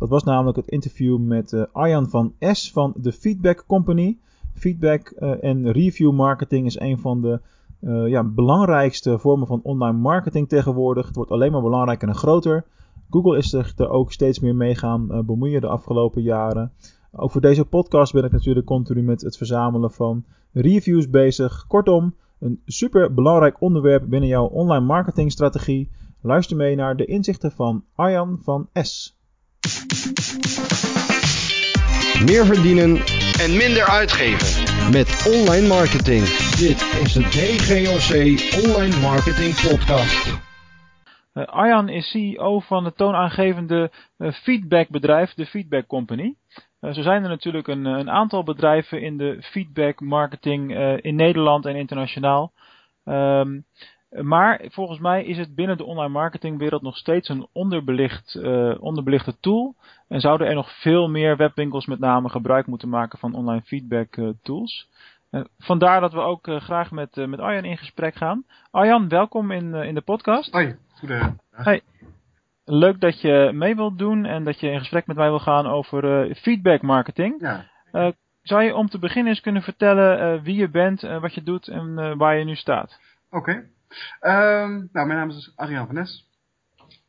Dat was namelijk het interview met uh, Arjan van S van de Feedback Company. Feedback en review marketing is een van de ja, belangrijkste vormen van online marketing tegenwoordig. Het wordt alleen maar belangrijker en groter. Google is zich er ook steeds meer mee gaan bemoeien de afgelopen jaren. Ook voor deze podcast ben ik natuurlijk continu met het verzamelen van reviews bezig. Kortom, een super belangrijk onderwerp binnen jouw online marketingstrategie. Luister mee naar de inzichten van Arjan van S. Meer verdienen en minder uitgeven met online marketing. Dit is de DGOC Online Marketing Podcast. Uh, Arjan is CEO van het toonaangevende uh, feedbackbedrijf, de Feedback Company. Uh, zo zijn er natuurlijk een, een, aantal bedrijven in de feedback marketing in Nederland en internationaal. Um, maar volgens mij is het binnen de online marketingwereld nog steeds een onderbelicht, onderbelichte tool. En zouden er nog veel meer webwinkels met name gebruik moeten maken van online feedback tools. vandaar dat we ook graag met, met Arjan in gesprek gaan. Arjan, welkom in, in de podcast. Hoi. Goedendag. Hey. Leuk dat je mee wilt doen en dat je in gesprek met mij wil gaan over feedback marketing. Ja. Zou je om te beginnen eens kunnen vertellen wie je bent, wat je doet en waar je nu staat? Oké. Okay. Um, nou, mijn naam is dus van Nes.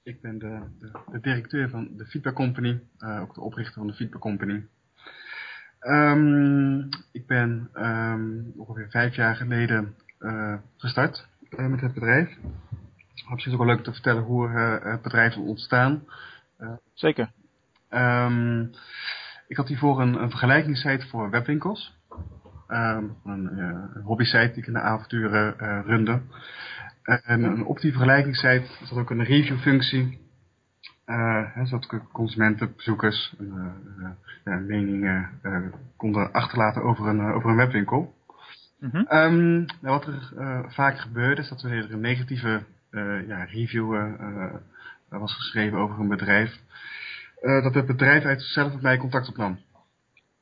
Ik ben de, de, de, directeur van de Feedback Company, ook de oprichter van de Feedback Company. Um, ik ben um, ongeveer vijf jaar geleden gestart met het bedrijf misschien ook wel leuk te vertellen hoe het bedrijf is ontstaan. Zeker. Ik had hiervoor een, een vergelijkingssite voor webwinkels. Um, een, uh, een hobbysite die ik in de avonturen runde. En op die vergelijkingssite zat ook een reviewfunctie. Uh, zodat consumenten, bezoekers ja, meningen konden achterlaten over een, over een webwinkel. Mm -hmm. um, nou, wat er vaak gebeurde is dat er een negatieve ja, review was geschreven over een bedrijf. dat het bedrijf uit zichzelf met mij contact opnam.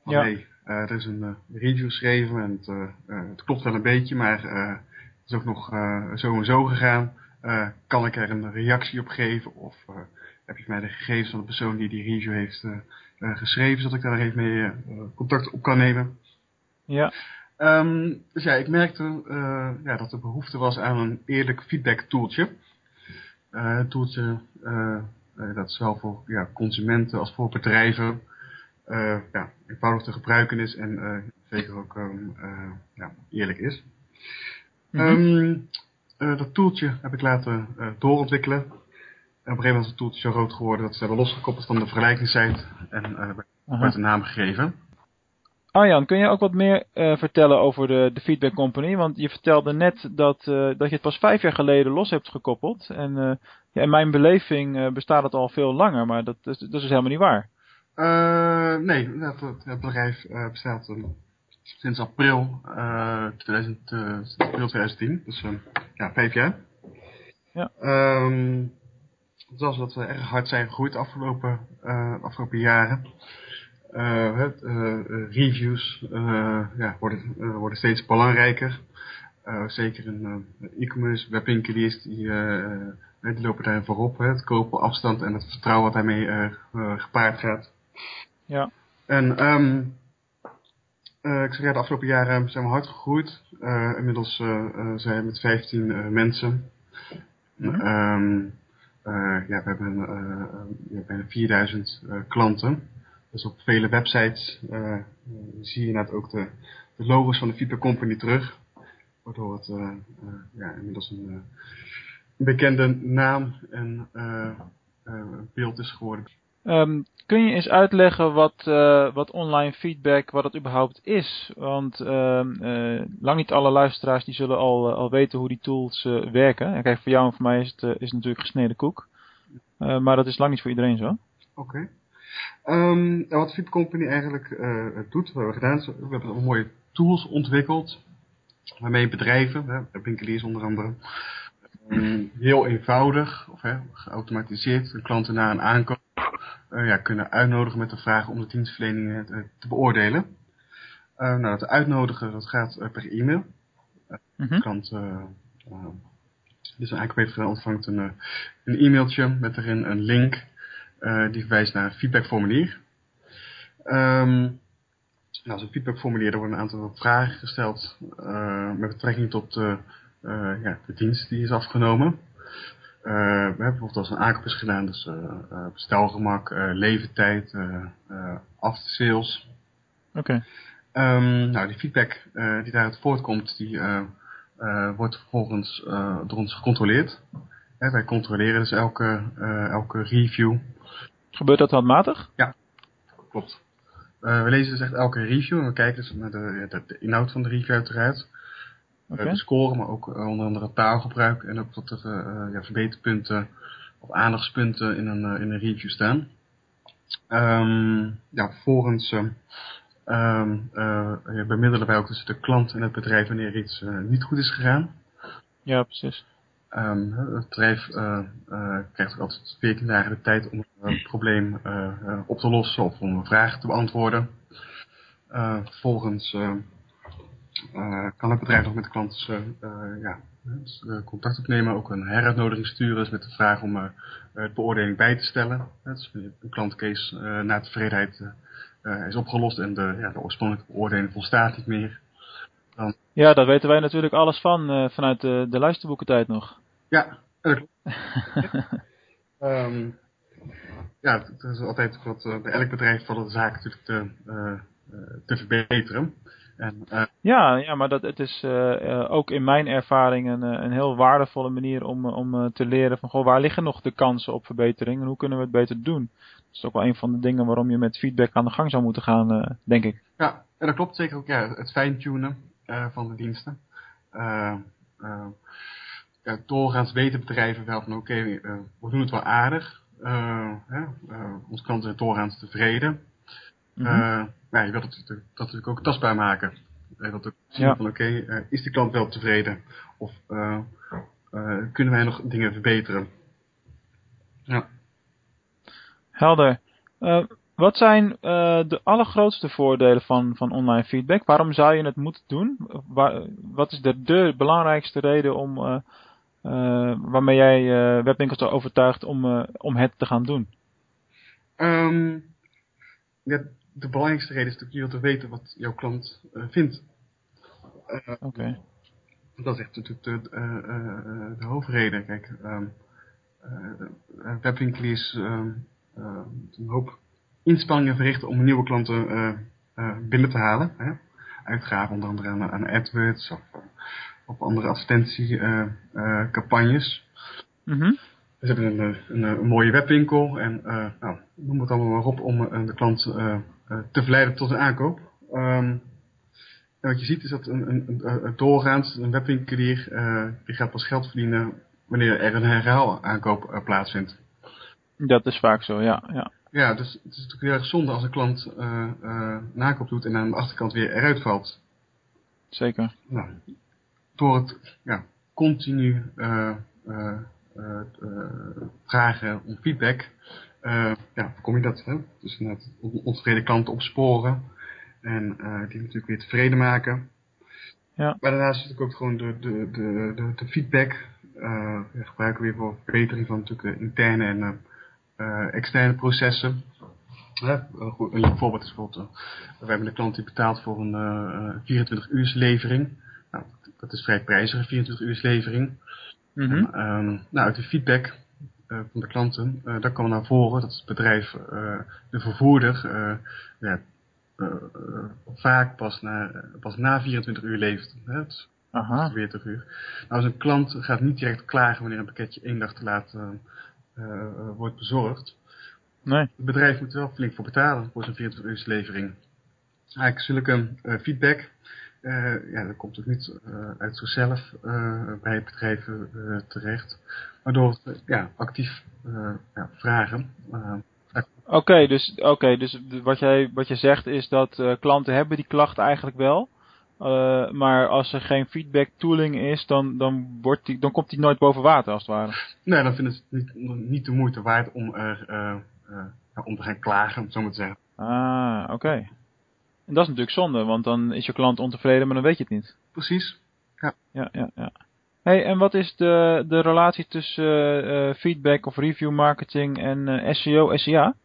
Van, ja. Hey, er is een review geschreven en het, het, klopt wel een beetje, maar het is ook nog zo en zo gegaan. kan ik er een reactie op geven? Of heb je mij de gegevens van de persoon die die review heeft geschreven, zodat ik daar even mee contact op kan nemen? Ja. Um, dus ja, ik merkte ja, dat er behoefte was aan een eerlijk feedback tooltje. Uh, een tooltje uh, dat zowel voor ja, consumenten als voor bedrijven ja, eenvoudig te gebruiken is en zeker ook um, ja, eerlijk is. Mm -hmm. um, dat tooltje heb ik laten doorontwikkelen. En op een gegeven moment is het tooltje zo groot geworden dat ze hebben losgekoppeld van de vergelijkingssite en werd een naam gegeven. Arjan, kun je ook wat meer uh, vertellen over de, de Feedback Company? Want je vertelde net dat, uh, dat je het pas vijf jaar geleden los hebt gekoppeld. En uh, ja, in mijn beleving bestaat het al veel langer, maar dat, dat, dat is helemaal niet waar. Nee, het, bedrijf bestaat sinds april, 2000, april 2010, dus ja, vijf jaar. Ja. Um, het was dat we erg hard zijn gegroeid de afgelopen, afgelopen jaren. Uh, uh, reviews ja, worden, worden steeds belangrijker. zeker in e-commerce, webwinkeliers, die, die lopen daar voorop. Hè, het kopen, afstand en het vertrouwen wat daarmee gepaard gaat. Ja. En um, ik zeg ja, de afgelopen jaren zijn we hard gegroeid. inmiddels zijn we met 15 mensen. Mm -hmm. um, ja, we hebben ja, bijna 4000 klanten. Dus op vele websites uh, zie je inderdaad ook de, de logos van de Feedback Company terug. Waardoor het uh, ja, inmiddels een, een, bekende naam en beeld is geworden. Um, kun je eens uitleggen wat, uh, wat online feedback, wat het überhaupt is? Want uh, uh, lang niet alle luisteraars die zullen al, al weten hoe die tools werken. En kijk, voor jou en voor mij is het, is natuurlijk gesneden koek. maar dat is lang niet voor iedereen zo. Oké. Um, wat Feed Company eigenlijk doet, wat we gedaan we hebben mooie tools ontwikkeld, waarmee bedrijven, hè, winkeliers onder andere, heel eenvoudig, of hè, geautomatiseerd, de klanten na een aankoop ja, kunnen uitnodigen met de vraag om de dienstverlening te, te beoordelen. Uh, nou, dat uitnodigen, dat gaat per e-mail. Mm -hmm. Dus een aankoopbever ontvangt een, een e-mailtje met erin een link die verwijst naar een feedbackformulier. Um, nou, zo'n feedbackformulier, er worden een aantal vragen gesteld met betrekking tot ja, de dienst die is afgenomen. We hebben bijvoorbeeld als een aankoop is gedaan, dus bestelgemak, leeftijd, after sales. Oké. Um, nou, die feedback die daaruit voortkomt, die wordt vervolgens door ons gecontroleerd. Hè, wij controleren dus elke, elke review. Gebeurt dat handmatig? Ja, klopt. we lezen dus echt elke review en we kijken dus naar de, de, de inhoud van de review uiteraard. Okay. de score, maar ook onder andere taalgebruik en ook wat er ja, verbeterpunten of aandachtspunten in een, in een review staan. Um, ja, vervolgens um, uh, bemiddelen wij ook tussen de klant en het bedrijf wanneer iets niet goed is gegaan. Ja, precies. Um, het bedrijf uh, krijgt ook altijd 14 dagen de tijd om een probleem op te lossen of om een vraag te beantwoorden. vervolgens kan het bedrijf nog met de klant ja, dus, contact opnemen, ook een heruitnodiging sturen dus met de vraag om het beoordeling bij te stellen. Dus een klantcase naar tevredenheid is opgelost en de, ja, de oorspronkelijke beoordeling volstaat niet meer. Dan... Ja, daar weten wij natuurlijk alles van vanuit de, de luisterboekentijd nog. Ja, dat klopt. um, ja, het is altijd wat bij elk bedrijf van de zaak natuurlijk te, te verbeteren. En, ja, ja, maar dat, het is ook in mijn ervaring een, een heel waardevolle manier om, om te leren van goh, waar liggen nog de kansen op verbetering en hoe kunnen we het beter doen. Dat is ook wel een van de dingen waarom je met feedback aan de gang zou moeten gaan, denk ik. Ja, en dat klopt zeker ook. Ja, het fine-tunen uh, van de diensten. Ja, doorgaans weten bedrijven wel van oké, okay, we doen het wel aardig. Hè, onze klanten zijn doorgaans tevreden. Mm -hmm. ja, je wilt het dat natuurlijk ook tastbaar maken. Je wilt ook zien ja. van oké, okay, is de klant wel tevreden? Of kunnen wij nog dingen verbeteren? Ja. Helder. Wat zijn de allergrootste voordelen van, van online feedback? Waarom zou je het moeten doen? Waar, wat is de, de belangrijkste reden om, waarmee jij webwinkels overtuigt om, om het te gaan doen? Um, ja, de belangrijkste reden is natuurlijk je wilt weten wat jouw klant vindt. Oké. Okay. Dat is echt natuurlijk de, de hoofdreden. Kijk, um, webwinkeliers um, uh, een hoop inspanningen verrichten om nieuwe klanten uh, uh, binnen te halen. Hè? Uitgaven onder andere aan, aan AdWords of op andere advertentiecampagnes. Mm -hmm. We hebben een, een, een, mooie webwinkel en nou, noem het allemaal maar op om de klant te verleiden tot een aankoop. Um, en wat je ziet is dat een, een, een, doorgaans een webwinkelier die gaat pas geld verdienen wanneer er een herhaal aankoop plaatsvindt. Dat is vaak zo, ja. Ja, ja dus het is natuurlijk heel erg zonde als een klant uh, uh, nakoop doet en aan de achterkant weer eruit valt. Zeker. Nou, door het ja, continu vragen om feedback, ja, voorkom je dat. Hè? Dus inderdaad ontevreden klanten opsporen en die natuurlijk weer tevreden maken. Ja. Maar daarnaast natuurlijk ook gewoon de, de, de, de, de feedback uh, gebruiken we weer voor verbetering van natuurlijk de interne en uh, externe processen. Een voorbeeld is bijvoorbeeld, we hebben een klant die betaalt voor een uh, 24 uur levering. Nou, dat is vrij prijzig, 24 uur levering. Mm -hmm. en, um, nou, uit de feedback uh, van de klanten, uh, daar kwam naar voren dat het bedrijf, uh, de vervoerder, ja, vaak pas na, pas na 24 uur levert. Hè, Aha. 40 uur. Nou, dus een klant gaat niet direct klagen wanneer een pakketje één dag te laat wordt bezorgd. Nee. Het bedrijf moet er wel flink voor betalen voor zo'n 24 uur levering. Eigenlijk zulke feedback, uh, ja, dat komt ook niet uit zichzelf bij het bedrijf terecht. Maar door ja, actief ja, vragen. Oké, okay, dus, okay, dus wat, jij, wat je zegt is dat klanten hebben die klacht eigenlijk wel. Uh, maar als er geen feedback tooling is, dan, dan, wordt die, dan komt die nooit boven water als het ware. Nee, dan vinden ze het niet, niet de moeite waard om, er, uh, uh, om te gaan klagen, om zo maar te zeggen. Ah, oké. Okay. En dat is natuurlijk zonde, want dan is je klant ontevreden, maar dan weet je het niet. Precies, ja. Ja, ja, ja. Hey, en wat is de, de relatie tussen feedback of review marketing en SEO, SEA?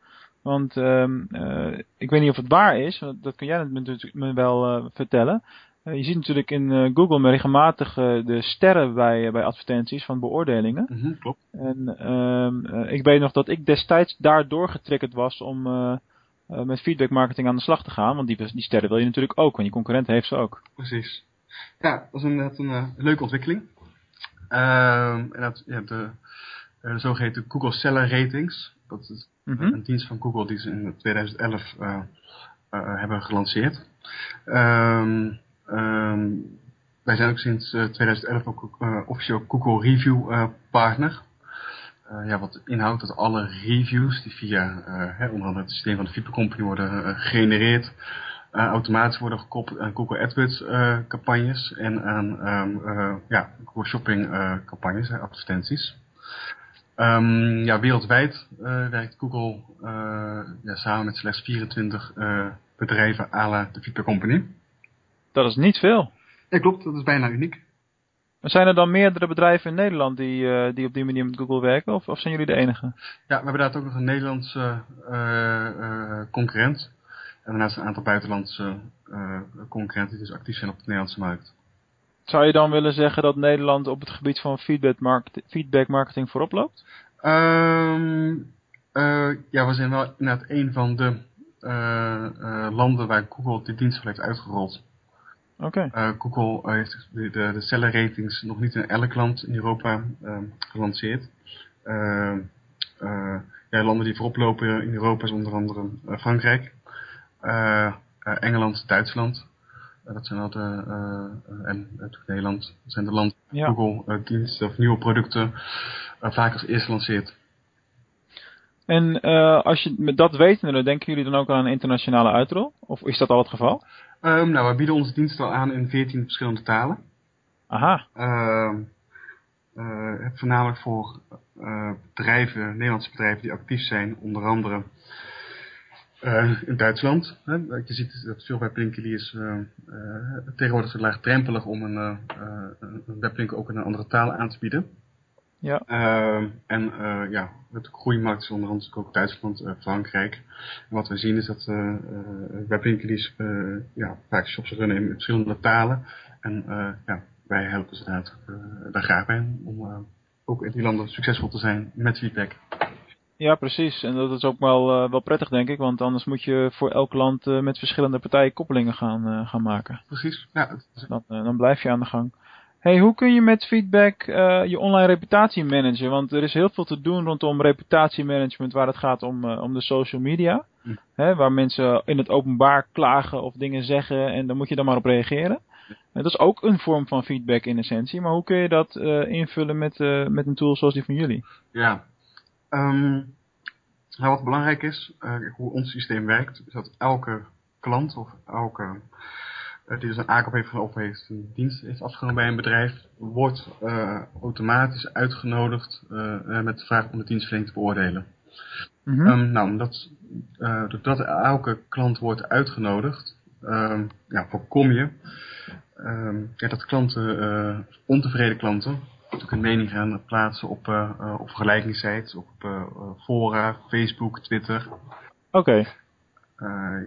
Want ehm, ik weet niet of het waar is, dat kun jij natuurlijk me wel vertellen. je ziet natuurlijk in Google regelmatig de sterren bij, bij advertenties van beoordelingen. Mm klopt. En ehm, ik weet nog dat ik destijds daardoor getriggerd was om uh, met feedback marketing aan de slag te gaan. Want die, die sterren wil je natuurlijk ook, want je concurrent heeft ze ook. Precies. Ja, dat is inderdaad een uh, leuke ontwikkeling. Uh, en dat, je hebt de, de eh, zogeheten Google Seller Ratings. Dat is mm -hmm. een dienst van Google die ze in 2011 hebben gelanceerd. Um, um, wij zijn ook sinds 2011 ook officieel Google Review partner. Uh, ja, wat inhoudt dat alle reviews die via uh, hè, onder andere het systeem van de Viper Company worden uh, gegenereerd, automatisch worden gekoppeld aan Google AdWords campagnes en aan um, ja, Google Shopping campagnes, advertenties. Um, ja, wereldwijd werkt Google ja, samen met slechts 24 bedrijven à la de Viper Company. Dat is niet veel. Ja, klopt. Dat is bijna uniek. Zijn er dan meerdere bedrijven in Nederland die, uh, die op die manier met Google werken? Of, of zijn jullie de enige? Ja, we hebben daar ook nog een Nederlandse uh, uh, concurrent. En daarnaast een aantal buitenlandse concurrenten die dus actief zijn op de Nederlandse markt. Zou je dan willen zeggen dat Nederland op het gebied van feedback, market, feedback marketing voorop loopt? Um, ja, we zijn wel inderdaad een van de landen waar Google die dienst voor heeft uitgerold. Okay. Uh, Google heeft de, de, ratings nog niet in elk land in Europa uh, gelanceerd. Uh, ja, landen die voorop lopen in Europa is onder andere Frankrijk, Engeland, Duitsland. dat zijn al de, en Nederland. Dat zijn de landen ja. Google diensten of nieuwe producten vaak als eerste lanceert. En als je met dat wetende, denken jullie dan ook aan een internationale uitrol? Of is dat al het geval? Um, nou, we bieden onze dienst al aan in 14 verschillende talen. Aha. Uh, voornamelijk voor uh, bedrijven, Nederlandse bedrijven die actief zijn, onder andere in Duitsland. Hè. Je ziet dat veel webwinkel is tegenwoordig laagdrempelig om een, een webwinkel ook in een andere taal aan te bieden. Ja. Uh, en uh, ja, het groeimarkt is onder andere ook Duitsland, uh, Frankrijk. En wat we zien is dat uh, webwinkeliers ja, vaak shops runnen in verschillende talen. En ja, wij helpen ze daar, daar graag bij om ook in die landen succesvol te zijn met feedback. Ja, precies. En dat is ook wel, wel prettig, denk ik. Want anders moet je voor elk land met verschillende partijen koppelingen gaan, gaan maken. Precies, ja. Dan, dan blijf je aan de gang. Hey, hoe kun je met feedback uh, je online reputatie managen? Want er is heel veel te doen rondom reputatiemanagement waar het gaat om, uh, om de social media. Hm. Hè, waar mensen in het openbaar klagen of dingen zeggen en dan moet je dan maar op reageren. En dat is ook een vorm van feedback in essentie. Maar hoe kun je dat uh, invullen met, met een tool zoals die van jullie? Ja, um, nou wat belangrijk is, hoe ons systeem werkt, is dat elke klant of elke die dus een aankoop heeft of heeft een dienst heeft afgenomen bij een bedrijf, wordt uh, automatisch uitgenodigd uh, met de vraag om de dienstverlening te beoordelen. Mm -hmm. um, nou, omdat, uh, doordat elke klant wordt uitgenodigd, um, ja, voorkom je um, ja, dat klanten, ontevreden klanten, natuurlijk een mening gaan plaatsen op, op vergelijkingssites, op fora, Facebook, Twitter. Oké. Okay.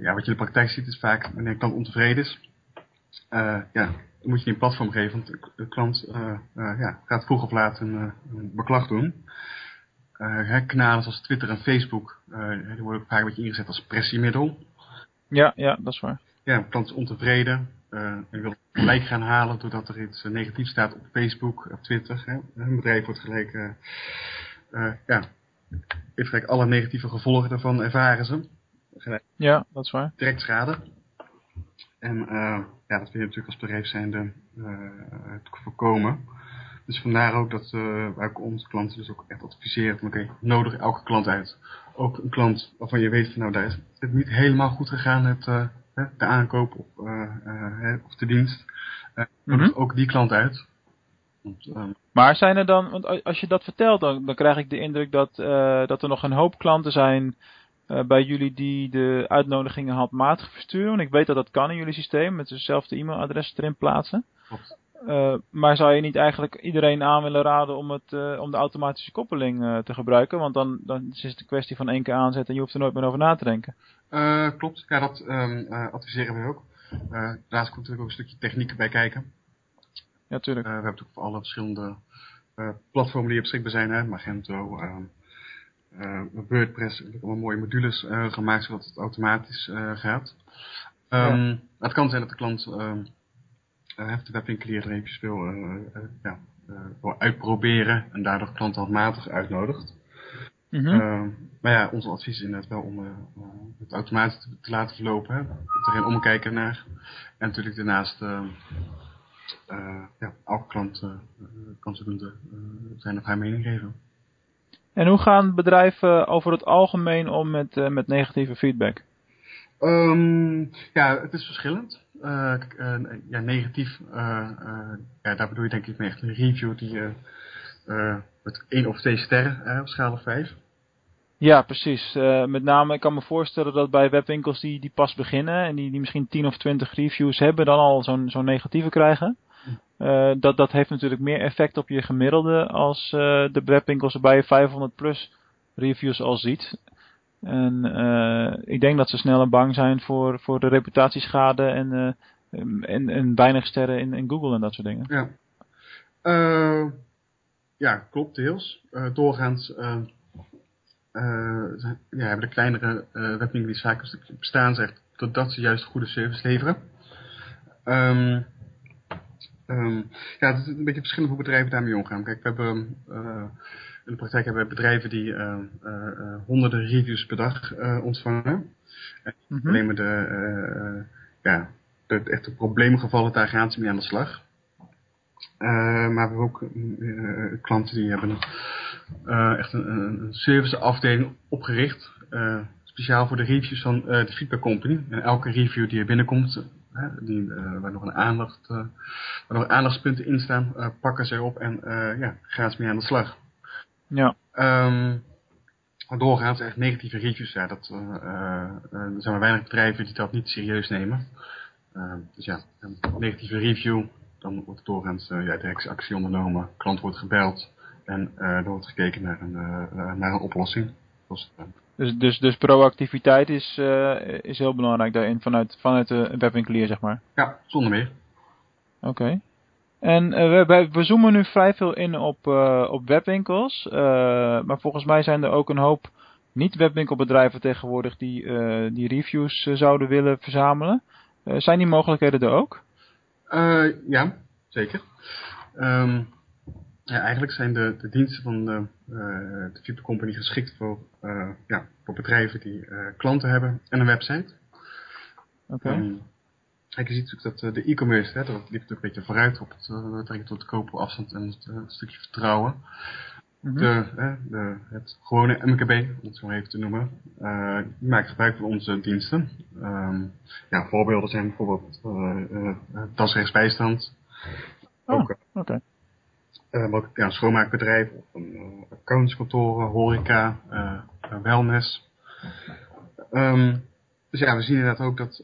ja, wat je in de praktijk ziet is vaak wanneer een klant ontevreden is, ja, dan moet je een platform geven, want de klant uh, uh, ja, gaat vroeg of laat een, een beklag doen. Kanalen zoals Twitter en Facebook, die worden ook vaak een beetje ingezet als pressiemiddel. Ja, ja, dat is waar. Ja, een klant is ontevreden en wil gelijk gaan halen doordat er iets negatiefs staat op Facebook, op Twitter. Hè. Een bedrijf wordt gelijk, ja, heeft gelijk alle negatieve gevolgen daarvan ervaren ze. Gelijk ja, dat is waar. Direct schade. En uh, ja, dat wil je natuurlijk als bedrijf zijnde uh, voorkomen. Dus vandaar ook dat wij ook onze klanten dus ook echt adviseren van oké, okay, nodig elke klant uit. Ook een klant waarvan je weet van nou daar is het niet helemaal goed gegaan het, de aankoop of, of de dienst. nodig mm -hmm. ook die klant uit. Want, um, maar zijn er dan, want als je dat vertelt, dan, dan krijg ik de indruk dat, dat er nog een hoop klanten zijn uh, bij jullie die de uitnodigingen handmatig versturen. Want ik weet dat dat kan in jullie systeem met dezelfde e-mailadres erin plaatsen. maar zou je niet eigenlijk iedereen aan willen raden om, het, om de automatische koppeling te gebruiken? Want dan, dan is het een kwestie van één keer aanzetten en je hoeft er nooit meer over na te denken. klopt, ja, dat um, adviseren we ook. daarnaast komt natuurlijk ook een stukje techniek bij kijken. Ja, tuurlijk. we hebben natuurlijk voor alle verschillende platformen die beschikbaar zijn, hè, Magento, ehm, WordPress heb ik allemaal mooie modules uh, gemaakt zodat het automatisch uh, gaat. Um, Het kan zijn dat de klant uh, de webwinkelier er eventjes wil, ja, wil uitproberen en daardoor klant handmatig uitnodigt. Mm -hmm. maar ja, onze advies is inderdaad wel om het automatisch te, te, laten verlopen. Hè. Er geen omkijken naar. En natuurlijk daarnaast ja, elke klant kan zijn of haar mening geven. En hoe gaan bedrijven over het algemeen om met, uh, met negatieve feedback? Um, ja, het is verschillend. Uh, uh, ja, negatief, ja, daar bedoel je denk ik mee echt een review die met één of twee sterren op schaal of vijf. Ja, precies. met name, ik kan me voorstellen dat bij webwinkels die, die pas beginnen en die, die misschien 10 of 20 reviews hebben, dan al zo'n zo'n negatieve krijgen. Uh, dat, dat heeft natuurlijk meer effect op je gemiddelde als uh, de webwinkels er bij je 500 plus reviews al ziet. En uh, ik denk dat ze sneller bang zijn voor, voor de reputatieschade en, en, en weinig sterren in, in Google en dat soort dingen. Ja, ja klopt deels. doorgaans ja, hebben de kleinere webwinkels die bestaan zegt dat ze juist goede service leveren. Um, Um, ja, het is een beetje verschillend hoe bedrijven daarmee omgaan. Kijk, we hebben uh, in de praktijk hebben we bedrijven die uh, uh, honderden reviews per dag ontvangen. En mm -hmm. alleen maar de, ja, de echte probleemgevallen, daar gaan ze mee aan de slag. maar we hebben ook klanten die hebben echt een, een serviceafdeling opgericht. speciaal voor de reviews van de feedback company. En elke review die er binnenkomt, die, uh, waar nog een aandacht, uh, waar nog aandachtspunten in staan, uh, pakken ze op en ja, gaan ze mee aan de slag. Ja. Um, doorgaans echt negatieve reviews, ja, dat, er zijn maar weinig bedrijven die dat niet serieus nemen. Ehm, dus ja, een negatieve review, dan wordt doorgaans ja, direct actie ondernomen, klant wordt gebeld en er wordt gekeken naar een, naar een oplossing. Dus, dus, dus, dus proactiviteit is, uh, is heel belangrijk daarin vanuit, vanuit de webwinkelier, zeg maar. Ja, zonder meer. Oké. Okay. En uh, we, we, zoomen nu vrij veel in op, uh, op webwinkels. maar volgens mij zijn er ook een hoop niet-webwinkelbedrijven tegenwoordig die, die reviews zouden willen verzamelen. zijn die mogelijkheden er ook? ja, zeker. Um, ja, eigenlijk zijn de, de diensten van de, uh, de Future Company geschikt voor, uh, ja, voor bedrijven die uh, klanten hebben en een website. Oké. Okay. Um, je ziet natuurlijk dat de e-commerce, hè, dat liep natuurlijk een beetje vooruit op het uh, tot de kopen afstand en het stukje vertrouwen. Mm -hmm. de, de, het gewone MKB, om het zo even te noemen, maakt gebruik van onze diensten. Um, ja, voorbeelden zijn bijvoorbeeld dasrechtsbijstand. Oh, oké. Okay uh, ook ja, schoonmaakbedrijf of een uh, accountskantoren, horeca, uh, wellness. Um, dus ja, we zien inderdaad ook dat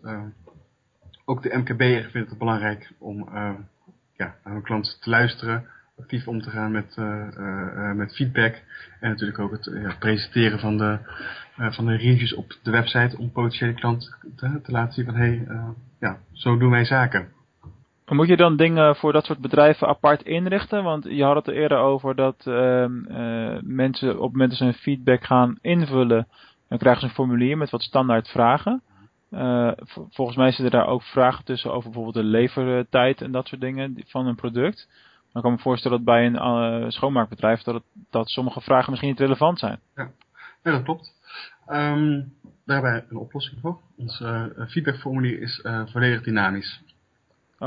ook de MKB'er vindt het belangrijk om ja, naar hun klanten te luisteren, actief om te gaan met, met feedback en natuurlijk ook het presenteren van de, van de reviews op de website om potentiële klanten te, te laten zien van hé, hey, ja, zo doen wij zaken. Moet je dan dingen voor dat soort bedrijven apart inrichten? Want je had het er eerder over dat uh, uh, mensen op het moment dat ze een feedback gaan invullen, dan krijgen ze een formulier met wat standaard vragen. Uh, volgens mij zitten daar ook vragen tussen over bijvoorbeeld de levertijd en dat soort dingen van een product. Maar ik kan me voorstellen dat bij een schoonmaakbedrijf dat, het, dat sommige vragen misschien niet relevant zijn. Ja, ja dat klopt. Um, daar hebben we een oplossing voor. Ons feedbackformulier is volledig dynamisch.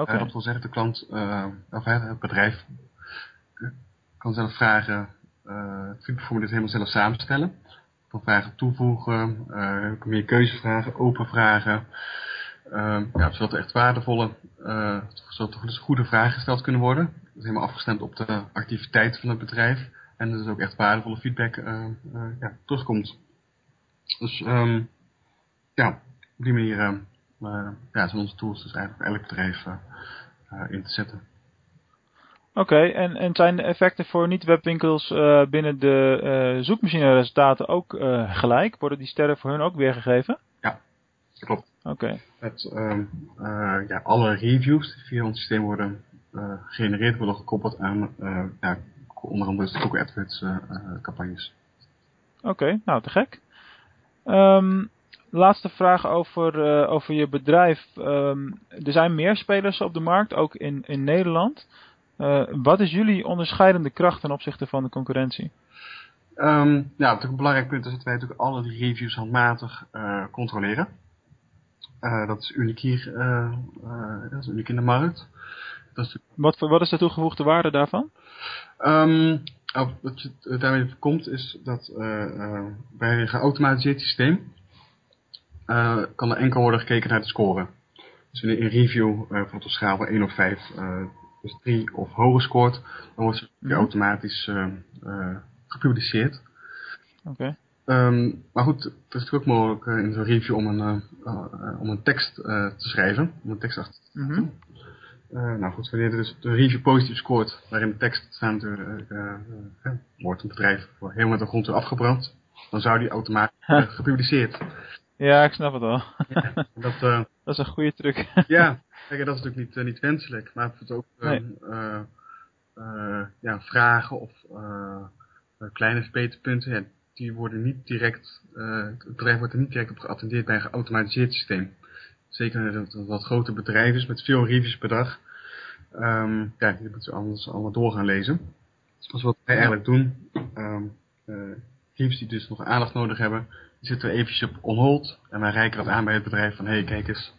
Okay. dat wil zeggen, de klant, uh, of het bedrijf, kan zelf vragen, uh, het helemaal zelf samenstellen. Kan vragen toevoegen, meer keuzevragen, open vragen. Uh, ja, zodat er echt waardevolle, uh, zodat er goede vragen gesteld kunnen worden. Dat is helemaal afgestemd op de activiteit van het bedrijf. En dus ook echt waardevolle feedback ja, terugkomt. Dus um, ja, op die manier ja, zijn onze tools dus eigenlijk elk bedrijf uh, in te zetten. Oké, en, en zijn de effecten voor niet-webwinkels uh, binnen de uh, zoekmachine resultaten ook uh, gelijk? Worden die sterren voor hun ook weergegeven? Ja, klopt. Oké. Okay. Um, ja, alle reviews die via ons systeem worden gegenereerd, worden gekoppeld aan ja, onder andere de Google AdWords campagnes. Oké, okay, nou te gek. Um, laatste vraag over, over je bedrijf. Um, er zijn meer spelers op de markt, ook in, in Nederland. Uh, wat is jullie onderscheidende kracht ten opzichte van de concurrentie? Um, ja, een belangrijk punt is dat wij natuurlijk alle reviews handmatig uh, controleren. Uh, dat is uniek hier, dat is uniek in de markt. Dat is wat, wat is de toegevoegde waarde daarvan? Um, wat je daarmee komt is dat bij een geautomatiseerd systeem kan er enkel worden gekeken naar de score. Dus in een review, bijvoorbeeld op schaal van 1 of 5, dus 3 of hoger scoort, dan wordt ze mm -hmm. automatisch uh, uh, gepubliceerd. Oké. Okay. Um, maar goed, het is natuurlijk ook mogelijk uh, in zo'n review om een, om een tekst te schrijven, om een tekst achter te. Mm -hmm. nou goed, wanneer dus de review positief scoort, waarin de tekst staat, wordt een bedrijf helemaal met de grond weer afgebrand, dan zou die automatisch gepubliceerd. Ja, ik snap het wel. Ja, dat, dat is een goede truc. ja, Kijk, dat is natuurlijk niet, uh, niet wenselijk, maar het ook nee. uh, ja, vragen of kleine verbeterpunten, ja, die worden niet direct, het bedrijf wordt er niet direct op geattendeerd bij een geautomatiseerd systeem. Zeker dat het wat grote bedrijf is met veel reviews per dag. Um, ja, die moeten ze anders allemaal door gaan lezen. Dus wat wij eigenlijk doen, um, reviews die dus nog aandacht nodig hebben, die zetten we eventjes op on hold en wij reiken dat aan bij het bedrijf van, hé hey, kijk eens,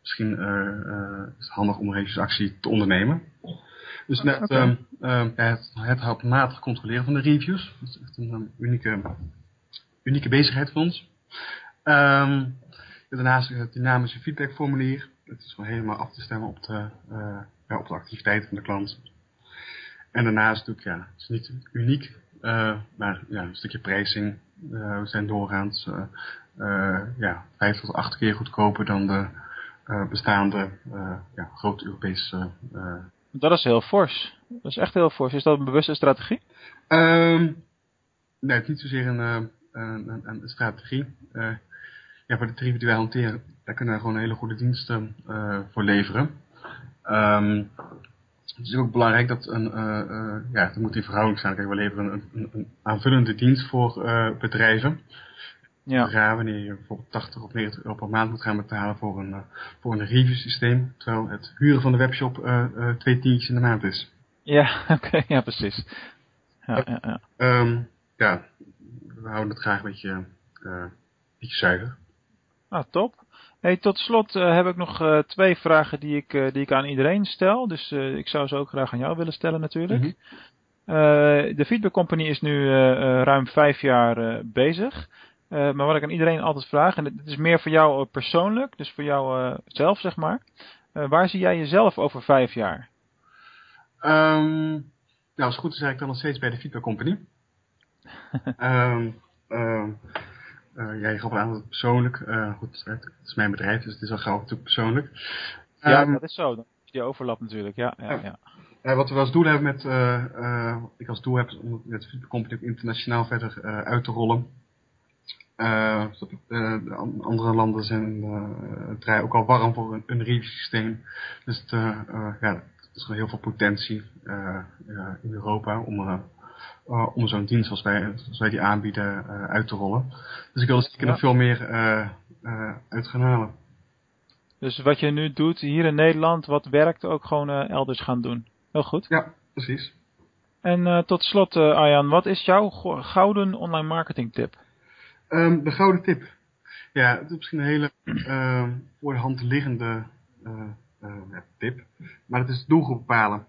misschien uh, is het handig om een revisiesactie te ondernemen. Dus net okay. um, um, het, het handmatig controleren van de reviews. Dat is echt een um, unieke, unieke bezigheid voor ons. Um, daarnaast het dynamische feedbackformulier. Het is gewoon helemaal af te stemmen op de, uh, ja, op de activiteit van de klant. En daarnaast natuurlijk, ja, het is niet uniek, uh, maar ja, een stukje pricing. Uh, we zijn doorgaans ja, vijf tot acht keer goedkoper dan de uh, bestaande uh, ja, grote Europese... Uh, dat is heel fors. Dat is echt heel fors. Is dat een bewuste strategie? Um, nee, het is niet zozeer een, een, een, een strategie. ja, voor de tarieven die wij hanteren, daar kunnen we gewoon hele goede diensten voor leveren. Um, het is ook belangrijk dat een, ja, het moet in verhouding staan. Kijk, we leveren een, een, een aanvullende dienst voor bedrijven. Ja. wanneer je bijvoorbeeld 80 of 90 euro per maand moet gaan betalen voor een, uh, voor een review systeem. Terwijl het huren van de webshop uh, uh, twee tientjes in de maand is. Ja, oké, okay, ja precies. Ja, ja, ja. Um, ja, we houden het graag een beetje, een beetje zuiver. Ah, top. Hey, tot slot heb ik nog twee vragen die ik, die ik aan iedereen stel. Dus ik zou ze ook graag aan jou willen stellen natuurlijk. Mm -hmm. de Feedback Company is nu ruim vijf jaar bezig. Maar wat ik aan iedereen altijd vraag, en dit is meer voor jou eh, persoonlijk, dus voor jou zelf zeg maar. Waar zie jij jezelf over vijf jaar? Um, nou, als het goed is eigenlijk dan nog steeds bij de Feedback Company. um, um, jij gaf aan dat persoonlijk, goed, het is mijn bedrijf, dus het is al gauw natuurlijk persoonlijk. ja, dat is zo. Dan is die overlap natuurlijk, ja. ja, ja. wat we als doel hebben met, ik als doel heb om met Feedback Company internationaal verder uit te rollen. Uh, uh, andere landen zijn uh, draaien ook al warm voor een, een review systeem. Dus het, ja, er is gewoon heel veel potentie in Europa om, om zo'n dienst zoals wij, zoals wij die aanbieden uit te rollen. Dus ik wil er zeker nog veel meer uit gaan halen. Dus wat je nu doet hier in Nederland, wat werkt ook gewoon elders gaan doen. Heel goed. Ja, precies. En tot slot Arjan, wat is jouw gouden online marketing tip? Um, de gouden tip. Ja, het is misschien een hele uh, voor de hand liggende tip. Maar het is doelgroep bepalen.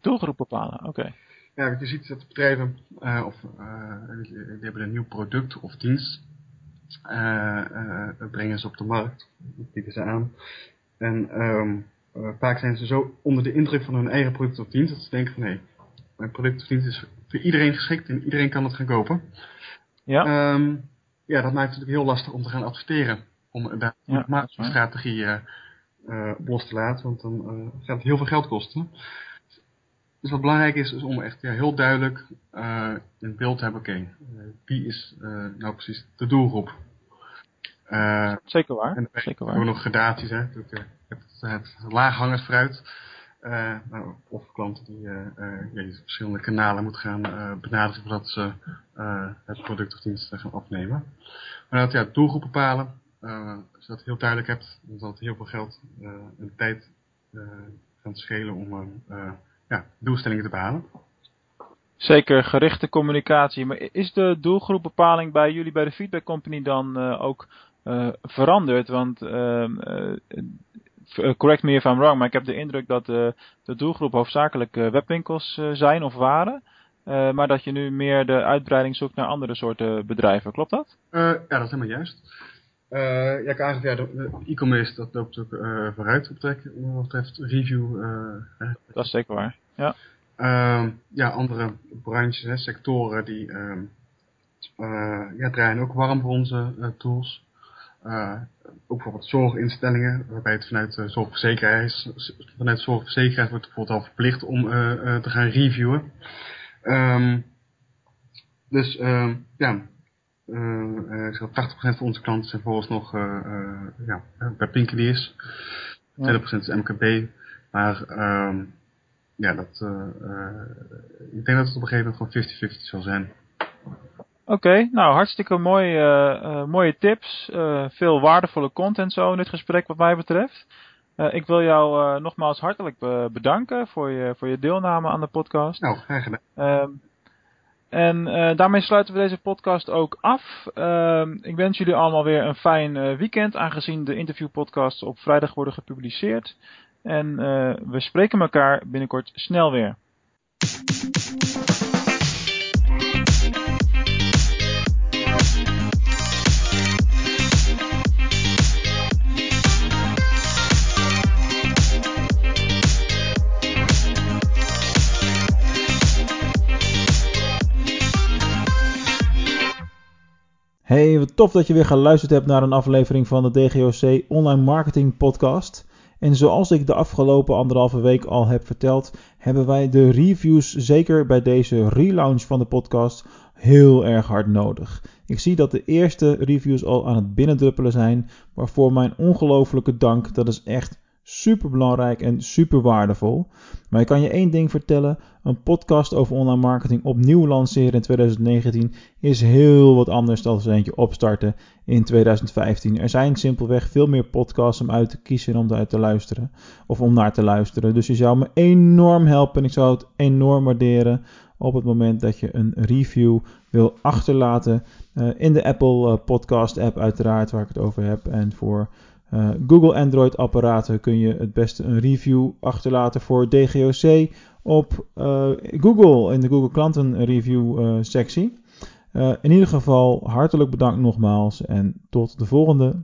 doelgroep bepalen, oké. Okay. Ja, je ziet dat bedrijven of, die, die, hebben een nieuw product of dienst. brengen ze op de markt. Dat bieden ze aan. En um, vaak zijn ze zo onder de indruk van hun eigen product of dienst. Dat ze denken van hé, mijn product of dienst is voor iedereen geschikt en iedereen kan het gaan kopen. Ja. Um, ja, dat maakt het natuurlijk heel lastig om te gaan adverteren. Om daar ja, een strategie uh, op los te laten, want dan uh, gaat het heel veel geld kosten. Dus wat belangrijk is, is om echt ja, heel duidelijk uh, in beeld te hebben, oké, wie is nou precies de doelgroep? Zeker waar. En Zeker waar. hebben we nog gradaties, hè. Het, het, het laaghangers fruit. Nou, of klanten die ja, verschillende kanalen moeten gaan benaderen voordat ze het product of dienst gaan afnemen. Maar dat ja, doelgroep bepalen, als je dat heel duidelijk hebt, het heel veel geld en tijd gaan schelen om ja, doelstellingen te behalen. Zeker gerichte communicatie. Maar is de doelgroepbepaling bij jullie bij de Feedback Company dan uh, ook uh, veranderd? Want uh, correct me if I'm wrong, maar ik heb de indruk dat de doelgroep hoofdzakelijk webwinkels zijn of waren. maar dat je nu meer de uitbreiding zoekt naar andere soorten bedrijven. Klopt dat? ja, dat is helemaal juist. Ja, ik ja, de e-commerce dat loopt ook vooruit op wat betreft review. dat is zeker waar. Ja. Uh, ja, andere branches, hè, sectoren die uh, uh, ja, draaien ook warm voor onze uh, tools. Uh, ook bijvoorbeeld zorginstellingen, waarbij het vanuit de zorgverzekeraars, vanuit de zorgverzekeraars wordt bijvoorbeeld al verplicht om te gaan reviewen. Um, dus ja, ik zeg 80% van onze klanten zijn volgens nog ja, bij Pinkediers. 20% is MKB. Maar um, ja, dat, uh, ik denk dat het op een gegeven moment gewoon 50-50 zal zijn. Oké, nou hartstikke mooi, uh, mooie tips. veel waardevolle content zo in dit gesprek wat mij betreft. ik wil jou nogmaals hartelijk bedanken voor je, voor je deelname aan de podcast. Nou, graag gedaan. Ehm, en daarmee sluiten we deze podcast ook af. Ehm, ik wens jullie allemaal weer een fijn weekend, aangezien de interviewpodcasts op vrijdag worden gepubliceerd. En uh, we spreken elkaar binnenkort snel weer. Hey, wat tof dat je weer geluisterd hebt naar een aflevering van de DGOC Online Marketing Podcast. En zoals ik de afgelopen anderhalve week al heb verteld, hebben wij de reviews zeker bij deze relaunch van de podcast heel erg hard nodig. Ik zie dat de eerste reviews al aan het binnendruppelen zijn, waarvoor mijn ongelofelijke dank. Dat is echt super belangrijk en super waardevol. Maar ik kan je één ding vertellen: een podcast over online marketing opnieuw lanceren in 2019 is heel wat anders dan eentje opstarten in 2015. Er zijn simpelweg veel meer podcasts om uit te kiezen en om uit te luisteren of om naar te luisteren. Dus je zou me enorm helpen en ik zou het enorm waarderen op het moment dat je een review wil achterlaten uh, in de Apple uh, Podcast app uiteraard waar ik het over heb en voor uh, Google Android apparaten kun je het beste een review achterlaten voor DGOC op uh, Google in de Google klanten review uh, sectie. in ieder geval hartelijk bedankt nogmaals en tot de volgende.